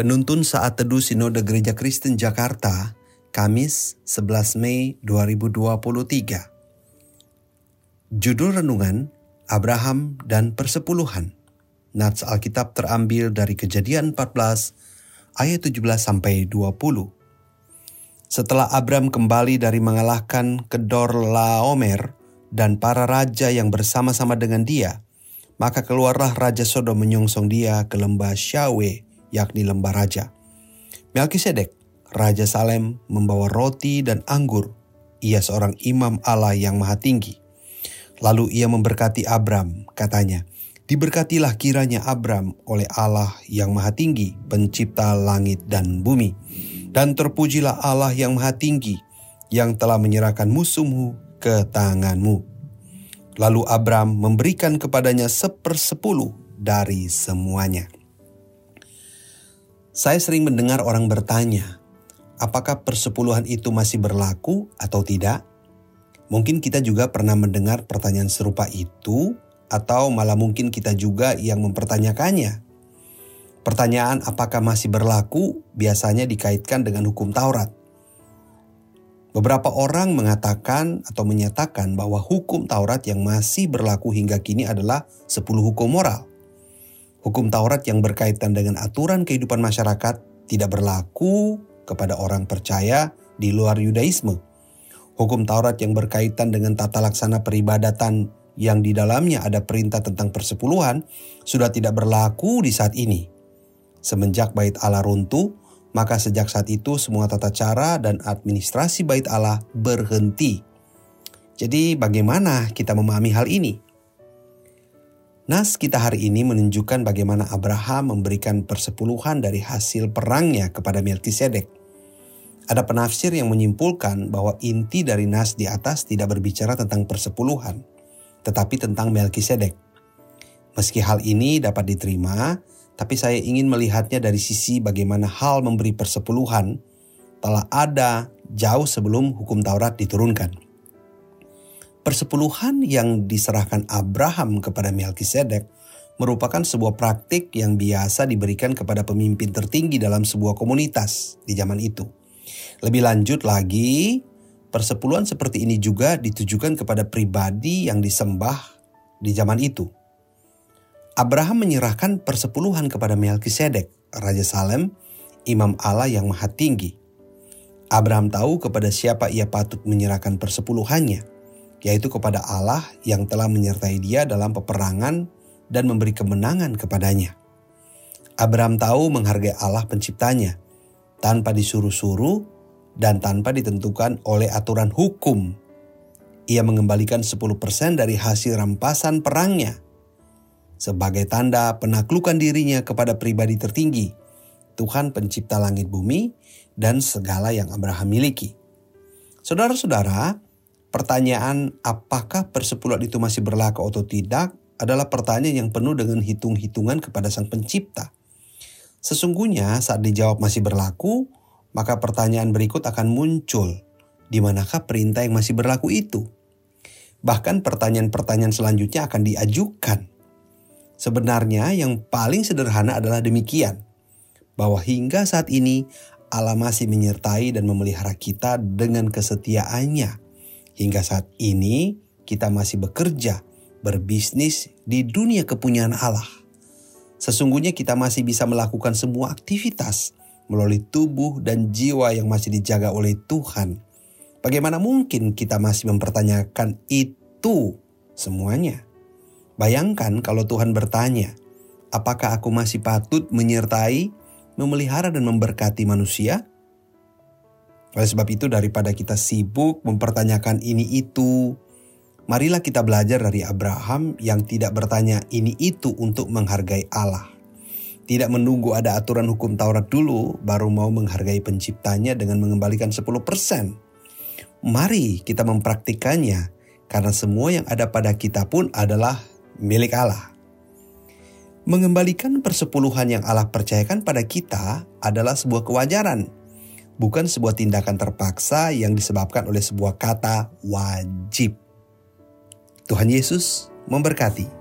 Penuntun Saat Teduh Sinode Gereja Kristen Jakarta, Kamis 11 Mei 2023. Judul Renungan, Abraham dan Persepuluhan. Nats Alkitab terambil dari Kejadian 14 ayat 17 sampai 20. Setelah Abram kembali dari mengalahkan Kedor Laomer dan para raja yang bersama-sama dengan dia, maka keluarlah Raja Sodom menyongsong dia ke lembah Syawe yakni lembah raja. Melkisedek, Raja Salem, membawa roti dan anggur. Ia seorang imam Allah yang maha tinggi. Lalu ia memberkati Abram, katanya, Diberkatilah kiranya Abram oleh Allah yang maha tinggi, pencipta langit dan bumi. Dan terpujilah Allah yang maha tinggi, yang telah menyerahkan musuhmu ke tanganmu. Lalu Abram memberikan kepadanya sepersepuluh dari semuanya. Saya sering mendengar orang bertanya, apakah persepuluhan itu masih berlaku atau tidak? Mungkin kita juga pernah mendengar pertanyaan serupa itu, atau malah mungkin kita juga yang mempertanyakannya. Pertanyaan apakah masih berlaku biasanya dikaitkan dengan hukum Taurat. Beberapa orang mengatakan atau menyatakan bahwa hukum Taurat yang masih berlaku hingga kini adalah 10 hukum moral. Hukum Taurat yang berkaitan dengan aturan kehidupan masyarakat tidak berlaku kepada orang percaya di luar Yudaisme. Hukum Taurat yang berkaitan dengan tata laksana peribadatan yang di dalamnya ada perintah tentang persepuluhan sudah tidak berlaku di saat ini. Semenjak bait Allah runtuh, maka sejak saat itu semua tata cara dan administrasi bait Allah berhenti. Jadi bagaimana kita memahami hal ini? Nas kita hari ini menunjukkan bagaimana Abraham memberikan persepuluhan dari hasil perangnya kepada Melkisedek. Ada penafsir yang menyimpulkan bahwa inti dari nas di atas tidak berbicara tentang persepuluhan, tetapi tentang Melkisedek. Meski hal ini dapat diterima, tapi saya ingin melihatnya dari sisi bagaimana hal memberi persepuluhan telah ada jauh sebelum hukum Taurat diturunkan. Persepuluhan yang diserahkan Abraham kepada Melkisedek merupakan sebuah praktik yang biasa diberikan kepada pemimpin tertinggi dalam sebuah komunitas di zaman itu. Lebih lanjut lagi, persepuluhan seperti ini juga ditujukan kepada pribadi yang disembah di zaman itu. Abraham menyerahkan persepuluhan kepada Melkisedek, Raja Salem, imam Allah yang maha tinggi. Abraham tahu kepada siapa ia patut menyerahkan persepuluhannya yaitu kepada Allah yang telah menyertai dia dalam peperangan dan memberi kemenangan kepadanya. Abraham tahu menghargai Allah penciptanya tanpa disuruh-suruh dan tanpa ditentukan oleh aturan hukum. Ia mengembalikan 10% dari hasil rampasan perangnya sebagai tanda penaklukan dirinya kepada pribadi tertinggi, Tuhan pencipta langit bumi dan segala yang Abraham miliki. Saudara-saudara, Pertanyaan apakah persepuluhan itu masih berlaku atau tidak adalah pertanyaan yang penuh dengan hitung-hitungan kepada sang pencipta. Sesungguhnya saat dijawab masih berlaku, maka pertanyaan berikut akan muncul. Di manakah perintah yang masih berlaku itu? Bahkan pertanyaan-pertanyaan selanjutnya akan diajukan. Sebenarnya yang paling sederhana adalah demikian. Bahwa hingga saat ini Allah masih menyertai dan memelihara kita dengan kesetiaannya Hingga saat ini kita masih bekerja, berbisnis di dunia kepunyaan Allah. Sesungguhnya kita masih bisa melakukan semua aktivitas melalui tubuh dan jiwa yang masih dijaga oleh Tuhan. Bagaimana mungkin kita masih mempertanyakan itu semuanya? Bayangkan kalau Tuhan bertanya, apakah aku masih patut menyertai, memelihara dan memberkati manusia? Oleh sebab itu daripada kita sibuk mempertanyakan ini itu, marilah kita belajar dari Abraham yang tidak bertanya ini itu untuk menghargai Allah. Tidak menunggu ada aturan hukum Taurat dulu baru mau menghargai penciptanya dengan mengembalikan 10%. Mari kita mempraktikannya karena semua yang ada pada kita pun adalah milik Allah. Mengembalikan persepuluhan yang Allah percayakan pada kita adalah sebuah kewajaran bukan sebuah tindakan terpaksa yang disebabkan oleh sebuah kata wajib. Tuhan Yesus memberkati.